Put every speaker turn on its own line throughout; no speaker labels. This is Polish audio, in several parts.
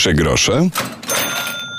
Trzy grosze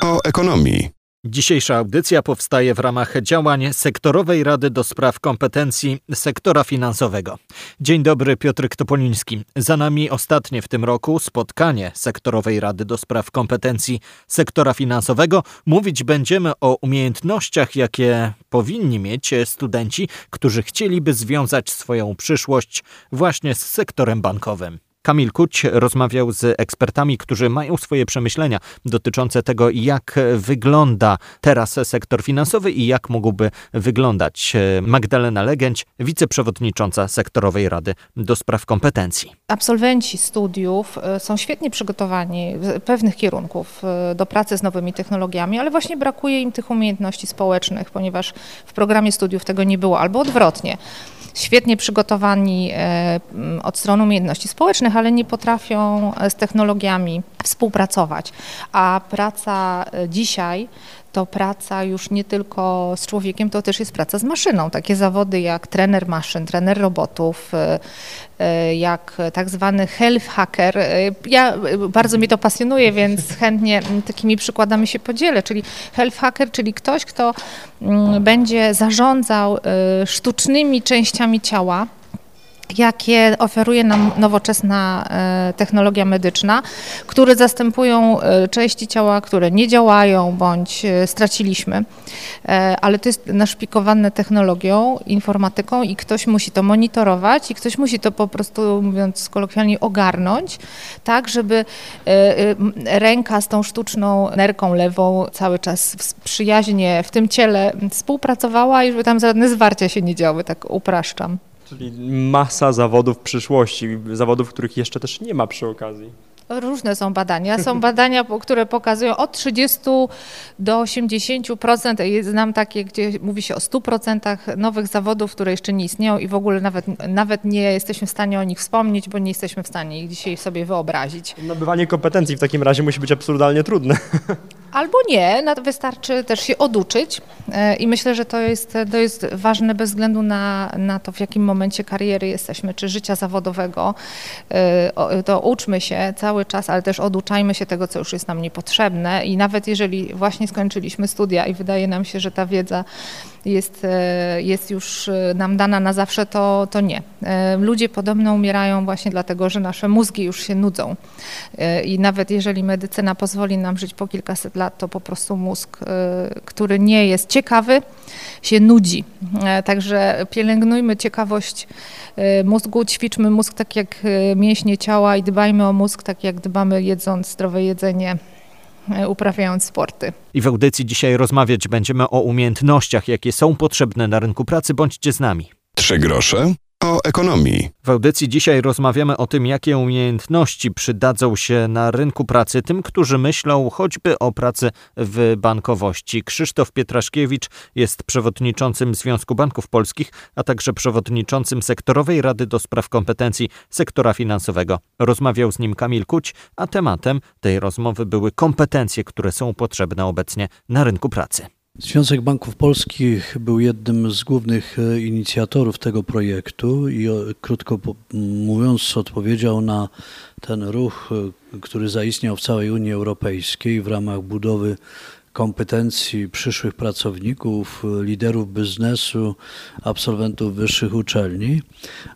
o ekonomii.
Dzisiejsza audycja powstaje w ramach działań Sektorowej Rady do Spraw Kompetencji Sektora Finansowego. Dzień dobry, Piotr Topoliński. Za nami ostatnie w tym roku spotkanie Sektorowej Rady do Spraw Kompetencji Sektora Finansowego. Mówić będziemy o umiejętnościach, jakie powinni mieć studenci, którzy chcieliby związać swoją przyszłość właśnie z sektorem bankowym. Kamil Kuć rozmawiał z ekspertami, którzy mają swoje przemyślenia dotyczące tego, jak wygląda teraz sektor finansowy i jak mógłby wyglądać. Magdalena Legędź, wiceprzewodnicząca Sektorowej Rady do Spraw Kompetencji.
Absolwenci studiów e, są świetnie przygotowani pewnych kierunków e, do pracy z nowymi technologiami, ale właśnie brakuje im tych umiejętności społecznych, ponieważ w programie studiów tego nie było, albo odwrotnie świetnie przygotowani e, od strony umiejętności społecznych, ale nie potrafią z technologiami współpracować. A praca e, dzisiaj to praca już nie tylko z człowiekiem, to też jest praca z maszyną. Takie zawody jak trener maszyn, trener robotów, e, e, jak tak zwany health hacker. E, ja bardzo mnie to pasjonuje, więc chętnie takimi przykładami się podzielę. Czyli health hacker, czyli ktoś, kto mm, będzie zarządzał sztucznymi częściami ciała jakie oferuje nam nowoczesna e, technologia medyczna, które zastępują e, części ciała, które nie działają bądź e, straciliśmy, ale to jest naszpikowane technologią, informatyką i ktoś musi to monitorować i ktoś musi to po prostu, mówiąc kolokwialnie, ogarnąć, tak, żeby ręka z tą sztuczną nerką lewą cały czas przyjaźnie w tym ciele współpracowała i żeby tam żadne zwarcia się nie działy, tak upraszczam.
Czyli masa zawodów przyszłości, zawodów, których jeszcze też nie ma przy okazji.
Różne są badania. Są badania, które pokazują od 30 do 80%. Znam takie, gdzie mówi się o 100% nowych zawodów, które jeszcze nie istnieją i w ogóle nawet, nawet nie jesteśmy w stanie o nich wspomnieć, bo nie jesteśmy w stanie ich dzisiaj sobie wyobrazić.
Nabywanie kompetencji w takim razie musi być absurdalnie trudne.
Albo nie, wystarczy też się oduczyć e, i myślę, że to jest, to jest ważne bez względu na, na to, w jakim momencie kariery jesteśmy, czy życia zawodowego. E, to uczmy się cały czas, ale też oduczajmy się tego, co już jest nam niepotrzebne i nawet jeżeli właśnie skończyliśmy studia i wydaje nam się, że ta wiedza jest, e, jest już nam dana na zawsze, to, to nie. Ludzie podobno umierają właśnie dlatego, że nasze mózgi już się nudzą i nawet jeżeli medycyna pozwoli nam żyć po kilkaset lat, lat to po prostu mózg, y, który nie jest ciekawy, się nudzi. E, także pielęgnujmy ciekawość y, mózgu, ćwiczmy mózg tak jak y, mięśnie ciała i dbajmy o mózg tak jak dbamy jedząc zdrowe jedzenie uprawiając sporty.
I w audycji dzisiaj rozmawiać będziemy o umiejętnościach, jakie są potrzebne na rynku pracy. Bądźcie z nami.
Trzy grosze o ekonomii.
W audycji dzisiaj rozmawiamy o tym, jakie umiejętności przydadzą się na rynku pracy tym, którzy myślą choćby o pracy w bankowości. Krzysztof Pietraszkiewicz jest przewodniczącym Związku Banków Polskich, a także przewodniczącym Sektorowej Rady do Spraw Kompetencji Sektora Finansowego. Rozmawiał z nim Kamil Kuć, a tematem tej rozmowy były kompetencje, które są potrzebne obecnie na rynku pracy.
Związek Banków Polskich był jednym z głównych e, inicjatorów tego projektu i krótko mówiąc odpowiedział na ten ruch, e, który zaistniał w całej Unii Europejskiej w ramach budowy kompetencji przyszłych pracowników, liderów biznesu, absolwentów wyższych uczelni,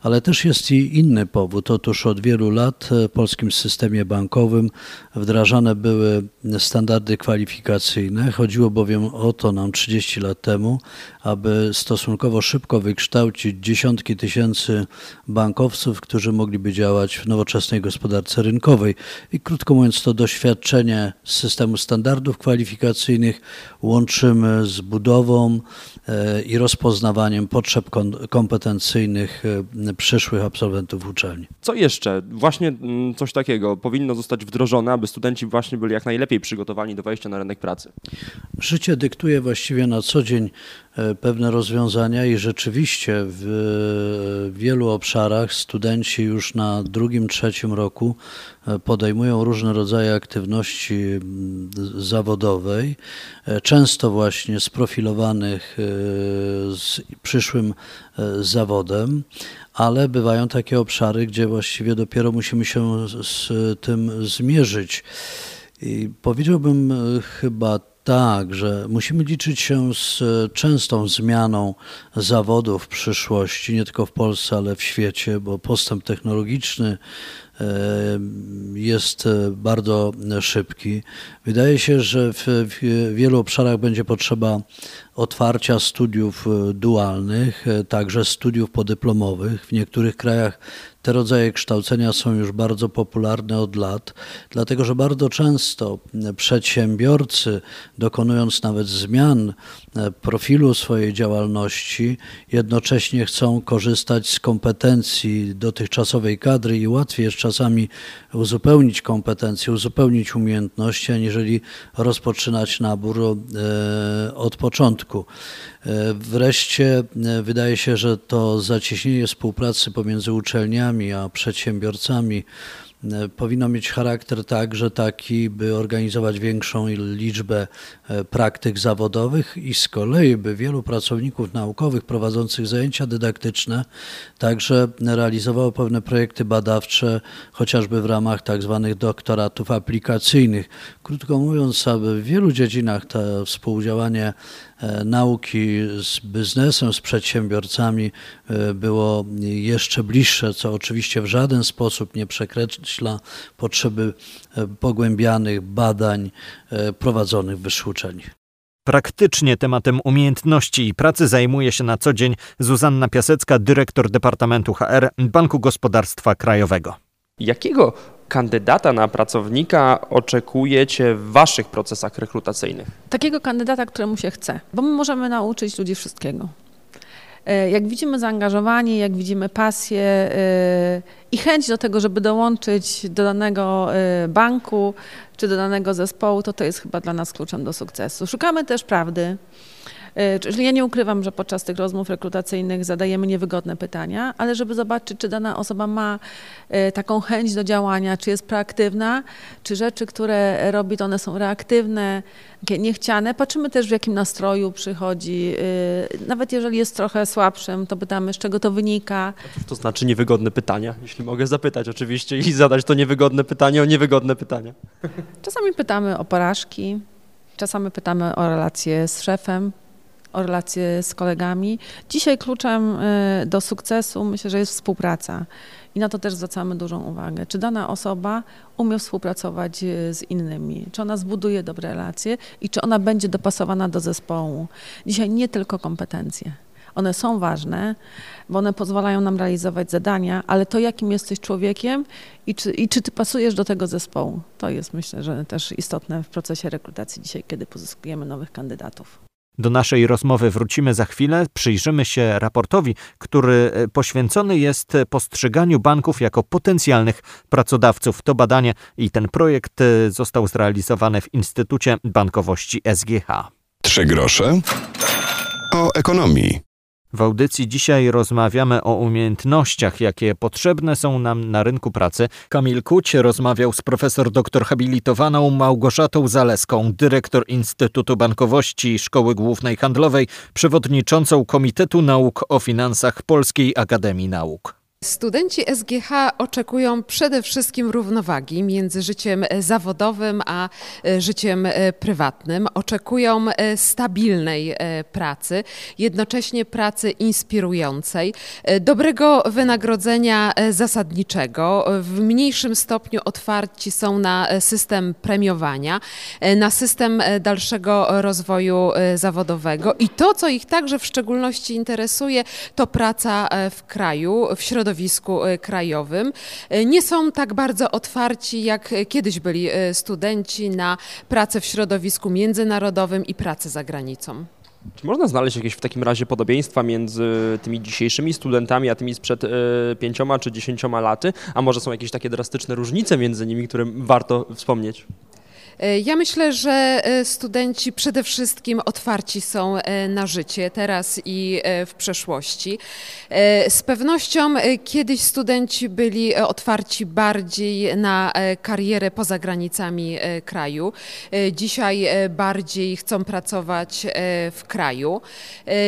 ale też jest i inny powód. Otóż od wielu lat w polskim systemie bankowym wdrażane były standardy kwalifikacyjne. Chodziło bowiem o to nam 30 lat temu, aby stosunkowo szybko wykształcić dziesiątki tysięcy bankowców, którzy mogliby działać w nowoczesnej gospodarce rynkowej. I krótko mówiąc, to doświadczenie systemu standardów kwalifikacyjnych łączymy z budową e, i rozpoznawaniem potrzeb kompetencyjnych e, przyszłych absolwentów uczelni.
Co jeszcze? Właśnie mm, coś takiego powinno zostać wdrożone, aby studenci właśnie byli jak najlepiej przygotowani do wejścia na rynek pracy.
Życie dyktuje właściwie na co dzień E, pewne rozwiązania i rzeczywiście w wielu obszarach studenci już na drugim, trzecim roku podejmują różne rodzaje aktywności zawodowej, e, często właśnie sprofilowanych z przyszłym zawodem, ale bywają takie obszary, gdzie właściwie dopiero musimy się z tym zmierzyć. I powiedziałbym chyba tak, że musimy liczyć się z częstą zmianą zawodów w przyszłości, nie tylko w Polsce, ale w świecie, bo postęp technologiczny jest bardzo szybki. Wydaje się, że w wielu obszarach będzie potrzeba otwarcia studiów dualnych, także studiów podyplomowych. W niektórych krajach te rodzaje kształcenia są już bardzo popularne od lat, dlatego że bardzo często przedsiębiorcy, dokonując nawet zmian profilu swojej działalności, jednocześnie chcą korzystać z kompetencji dotychczasowej kadry i łatwiej jest czasami uzupełnić kompetencje, uzupełnić umiejętności, aniżeli rozpoczynać nabór e, od początku. E, wreszcie e, wydaje się, że to zacieśnienie współpracy pomiędzy uczelniami a przedsiębiorcami E, powinno mieć charakter także taki, by organizować większą liczbę e, praktyk zawodowych i z kolei, by wielu pracowników naukowych prowadzących zajęcia dydaktyczne także realizowało pewne projekty badawcze, chociażby w ramach tak zwanych doktoratów aplikacyjnych. Krótko mówiąc, w wielu dziedzinach to współdziałanie nauki z biznesem, z przedsiębiorcami e, było jeszcze bliższe, co oczywiście w żaden sposób nie przekreśla potrzeby e, pogłębianych badań prowadzonych w wyższych uczelni.
Praktycznie tematem umiejętności i pracy zajmuje się na co dzień Zuzanna Piasecka, dyrektor Departamentu HR Banku Gospodarstwa Krajowego.
Jakiego kandydata na pracownika oczekujecie w waszych procesach rekrutacyjnych?
Takiego kandydata, któremu się chce, bo my możemy nauczyć ludzi wszystkiego. E, jak widzimy zaangażowanie, jak widzimy pasję e, i chęć do tego, żeby dołączyć do danego e, banku czy do danego zespołu, to to jest chyba dla nas kluczem do sukcesu. Szukamy też prawdy. E, czyli ja nie ukrywam, że podczas tych rozmów rekrutacyjnych zadajemy niewygodne pytania, ale żeby zobaczyć, czy dana osoba ma e, taką chęć do działania, czy jest proaktywna, czy rzeczy, które robi, to one są reaktywne, niechciane. Patrzymy też, w jakim nastroju przychodzi. E, nawet jeżeli jest trochę słabszym, to pytamy, z czego to wynika.
To znaczy niewygodne pytania, jeśli mogę zapytać oczywiście i zadać to niewygodne pytanie o niewygodne pytania.
Czasami pytamy o porażki, czasami pytamy o relacje z szefem, o relacje z kolegami. Dzisiaj kluczem y, do sukcesu myślę, że jest współpraca. I na to też zwracamy dużą uwagę. Czy dana osoba umie współpracować y, z innymi? Czy ona zbuduje dobre relacje i czy ona będzie dopasowana do zespołu? Dzisiaj nie tylko kompetencje. One są ważne, bo one pozwalają nam realizować zadania, ale to, jakim jesteś człowiekiem i czy, i czy ty pasujesz do tego zespołu, to jest myślę, że też istotne w procesie rekrutacji dzisiaj, kiedy pozyskujemy nowych kandydatów.
Do naszej rozmowy wrócimy za chwilę. Przyjrzymy się raportowi, który e, poświęcony jest postrzeganiu banków jako potencjalnych pracodawców. To badanie i ten projekt e, został zrealizowany w Instytucie Bankowości SGH.
Trzy grosze o ekonomii.
W audycji dzisiaj rozmawiamy o umiejętnościach, jakie potrzebne są nam na rynku pracy. Kamil Kuć rozmawiał z profesor doktor habilitowaną Małgorzatą Zaleską, dyrektor Instytutu Bankowości Szkoły Głównej Handlowej, przewodniczącą Komitetu Nauk o Finansach Polskiej Akademii Nauk.
Studenci SGH oczekują przede wszystkim równowagi między życiem zawodowym a e, życiem e, prywatnym. Oczekują e, stabilnej pracy, jednocześnie pracy inspirującej, dobrego wynagrodzenia zasadniczego. W mniejszym stopniu otwarci są na system premiowania, na system dalszego rozwoju zawodowego i to, co ich także w szczególności interesuje, to praca w kraju, w środowisku środowisku e, krajowym. E, nie są tak bardzo otwarci, jak kiedyś byli e, studenci na pracę w środowisku międzynarodowym i pracę za granicą.
Czy można znaleźć jakieś w takim razie podobieństwa między tymi dzisiejszymi studentami, a tymi sprzed pięcioma czy dziesięcioma laty? A może są jakieś takie drastyczne różnice między nimi, które warto wspomnieć?
E, ja myślę, że e, studenci przede wszystkim otwarci są e, na życie teraz i w przeszłości. Z pewnością kiedyś studenci byli otwarci bardziej na karierę poza granicami kraju. Dzisiaj bardziej chcą pracować w kraju.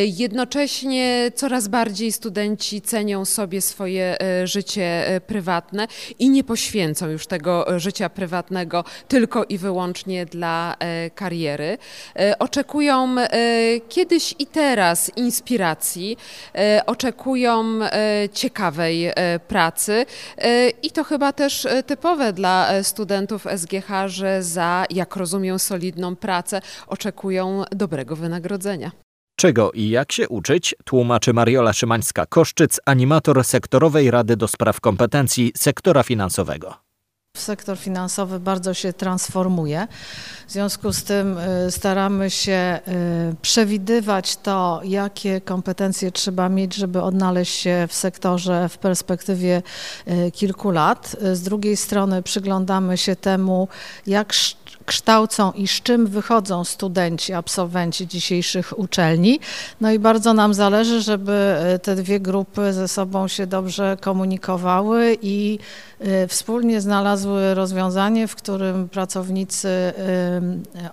Jednocześnie coraz bardziej studenci cenią sobie swoje życie prywatne i nie poświęcą już tego życia prywatnego tylko i wyłącznie wyłącznie dla kariery. Oczekują kiedyś i teraz inspiracji, oczekują ciekawej pracy i to chyba też typowe dla studentów SGH, że za, jak rozumiem, solidną pracę oczekują dobrego wynagrodzenia.
Czego i jak się uczyć, tłumaczy Mariola Szymańska-Koszczyc, animator sektorowej Rady do Spraw Kompetencji Sektora Finansowego.
Sektor finansowy bardzo się transformuje. W związku z tym y, staramy się y, przewidywać to, jakie kompetencje trzeba mieć, żeby odnaleźć się w sektorze w perspektywie y, kilku lat. Z drugiej strony przyglądamy się temu, jak kształcą i z czym wychodzą studenci, absolwenci dzisiejszych uczelni. No i bardzo nam zależy, żeby e, te dwie grupy ze sobą się dobrze komunikowały i e, wspólnie znalazły rozwiązanie, w którym pracownicy e,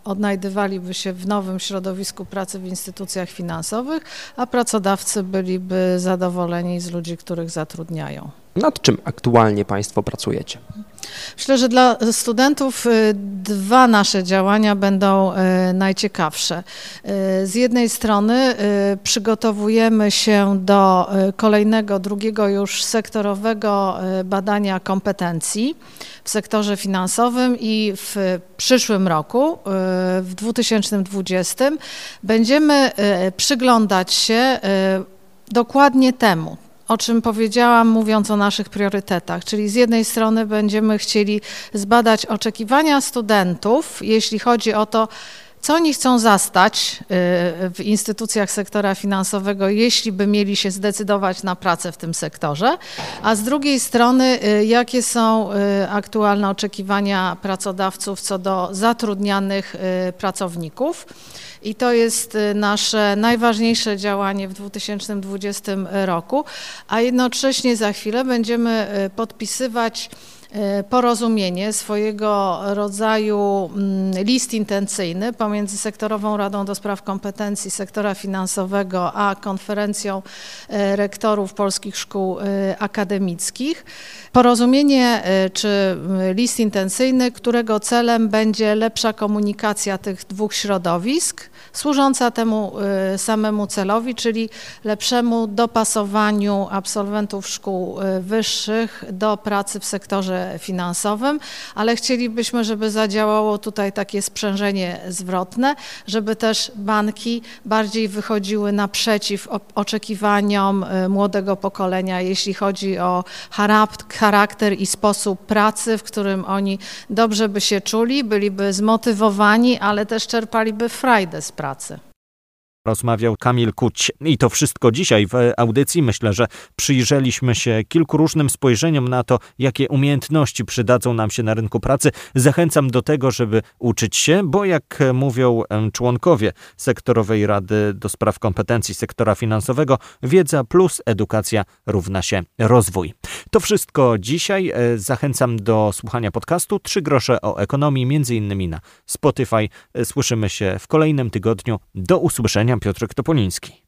odnajdywaliby się w nowym środowisku pracy w instytucjach finansowych, a pracodawcy byliby zadowoleni z ludzi, których zatrudniają.
Nad czym aktualnie Państwo pracujecie?
Myślę, że dla studentów y, dwa nasze działania będą y, najciekawsze. Y, z jednej strony przygotowujemy się do kolejnego, drugiego już sektorowego badania kompetencji w sektorze finansowym i w przyszłym roku, w 2020, będziemy przyglądać się dokładnie temu, o czym powiedziałam, mówiąc o naszych priorytetach. Czyli z jednej strony będziemy chcieli zbadać oczekiwania studentów, jeśli chodzi o to, co oni chcą zastać y, w instytucjach sektora finansowego, jeśli by mieli się zdecydować na pracę w tym sektorze, a z drugiej strony, y, jakie są y, aktualne oczekiwania pracodawców co do zatrudnianych pracowników. I to jest nasze najważniejsze działanie w 2020 roku, a jednocześnie za chwilę będziemy podpisywać E, porozumienie, swojego rodzaju mm, list intencyjny pomiędzy Sektorową Radą do Spraw Kompetencji Sektora Finansowego a Konferencją e, Rektorów Polskich Szkół e, Akademickich. Porozumienie czy list intencyjny, którego celem będzie lepsza komunikacja tych dwóch środowisk, służąca temu samemu celowi, czyli lepszemu dopasowaniu absolwentów szkół wyższych do pracy w sektorze finansowym, ale chcielibyśmy, żeby zadziałało tutaj takie sprzężenie zwrotne, żeby też banki bardziej wychodziły naprzeciw oczekiwaniom y, młodego pokolenia, jeśli chodzi o charakter i sposób pracy, w którym oni dobrze by się czuli, byliby zmotywowani, ale też czerpaliby frajdę z pracy.
Rozmawiał Kamil Kuć. I to wszystko dzisiaj w audycji. Myślę, że przyjrzeliśmy się kilku różnym spojrzeniom na to, jakie umiejętności przydadzą nam się na rynku pracy. Zachęcam do tego, żeby uczyć się, bo jak mówią członkowie Sektorowej Rady do Spraw Kompetencji Sektora Finansowego, wiedza plus edukacja równa się rozwój. To wszystko dzisiaj. E, zachęcam do słuchania podcastu Trzy grosze o ekonomii, między innymi na Spotify. E, słyszymy się w kolejnym tygodniu. Do usłyszenia. Piotrek Topoliński.